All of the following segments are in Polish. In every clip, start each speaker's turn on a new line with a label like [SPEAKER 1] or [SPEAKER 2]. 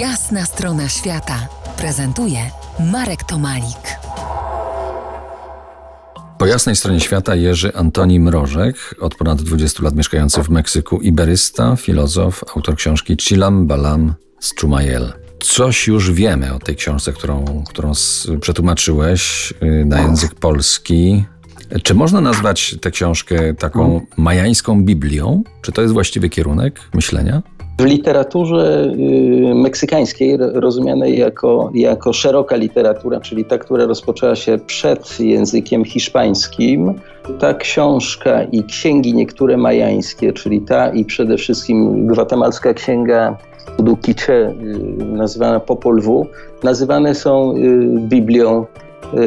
[SPEAKER 1] Jasna strona świata prezentuje Marek Tomalik.
[SPEAKER 2] Po jasnej stronie świata Jerzy Antoni Mrożek, od ponad 20 lat mieszkający w Meksyku, iberysta, filozof, autor książki Chilam Balam z Chumayel. Coś już wiemy o tej książce, którą, którą przetłumaczyłeś y, na język polski. Czy można nazwać tę książkę taką majańską Biblią? Czy to jest właściwy kierunek myślenia?
[SPEAKER 3] W literaturze y, meksykańskiej, rozumianej jako, jako szeroka literatura, czyli ta, która rozpoczęła się przed językiem hiszpańskim, ta książka i księgi niektóre majańskie, czyli ta i przede wszystkim gwatemalska księga Dukicze, y, nazywana Popol Vuh, nazywane są y, Biblią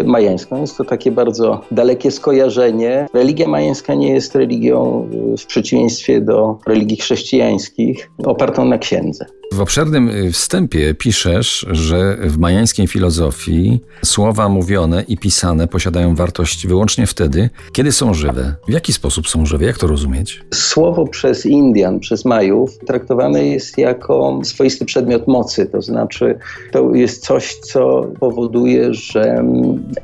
[SPEAKER 3] majańską. Jest to takie bardzo dalekie skojarzenie. Religia majańska nie jest religią y, w przeciwieństwie do religii chrześcijańskich opartą na księdze.
[SPEAKER 2] W obszernym y, wstępie piszesz, że w majańskiej filozofii słowa mówione i pisane posiadają wartość wyłącznie wtedy, kiedy są żywe. W jaki sposób są żywe? Jak to rozumieć?
[SPEAKER 3] Słowo przez Indian, przez Majów traktowane jest jako swoisty przedmiot mocy, to znaczy to jest coś, co powoduje, że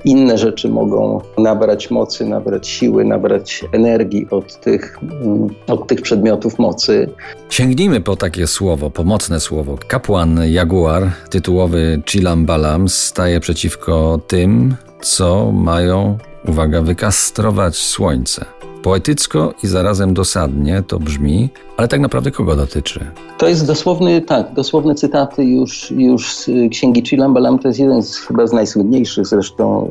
[SPEAKER 3] inne rzeczy mogą nabrać mocy, nabrać siły, nabrać energii od tych, mm, od tych przedmiotów mocy.
[SPEAKER 2] Sięgnijmy po takie słowo, pomocne słowo. Kapłan Jaguar, tytułowy Chilam Balam, staje przeciwko tym, co mają, uwaga, wykastrować słońce. Poetycko i zarazem dosadnie to brzmi, ale tak naprawdę kogo dotyczy?
[SPEAKER 3] To jest dosłowny, tak, dosłowne cytaty już, już z księgi Chilam Balam. To jest jeden z chyba z najsłynniejszych zresztą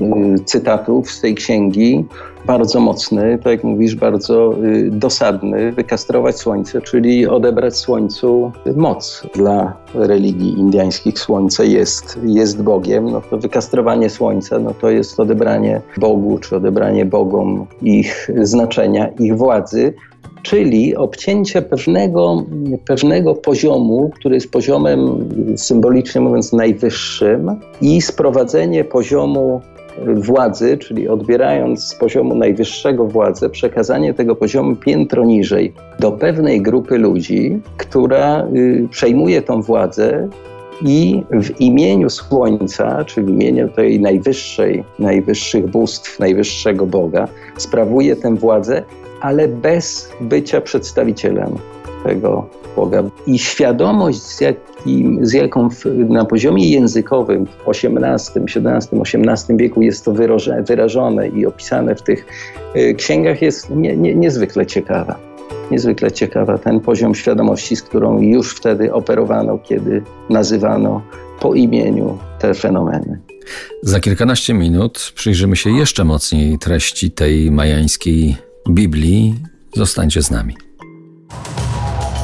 [SPEAKER 3] y, y, cytatów z tej księgi bardzo mocny, tak jak mówisz, bardzo y, dosadny, wykastrować słońce, czyli odebrać słońcu moc. Dla religii indyjskich słońce jest, jest Bogiem, no to wykastrowanie słońca, no to jest odebranie Bogu, czy odebranie Bogom ich znaczenia, ich władzy, czyli obcięcie pewnego, pewnego poziomu, który jest poziomem symbolicznie mówiąc najwyższym i sprowadzenie poziomu władzy, czyli odbierając z poziomu najwyższego władzę, przekazanie tego poziomu piętro niżej do pewnej grupy ludzi, która y, przejmuje tą władzę i w imieniu Słońca, czy w imieniu tej najwyższej, najwyższych bóstw, najwyższego Boga, sprawuje tę władzę, ale bez bycia przedstawicielem tego Boga. I świadomość, z, jakim, z jaką w, na poziomie językowym w XVIII, XVII, XVIII wieku jest to wyrażone, wyrażone i opisane w tych y, księgach, jest nie, nie, niezwykle ciekawa. Niezwykle ciekawa ten poziom świadomości, z którą już wtedy operowano, kiedy nazywano po imieniu te fenomeny.
[SPEAKER 2] Za kilkanaście minut przyjrzymy się jeszcze mocniej treści tej majańskiej Biblii. Zostańcie z nami.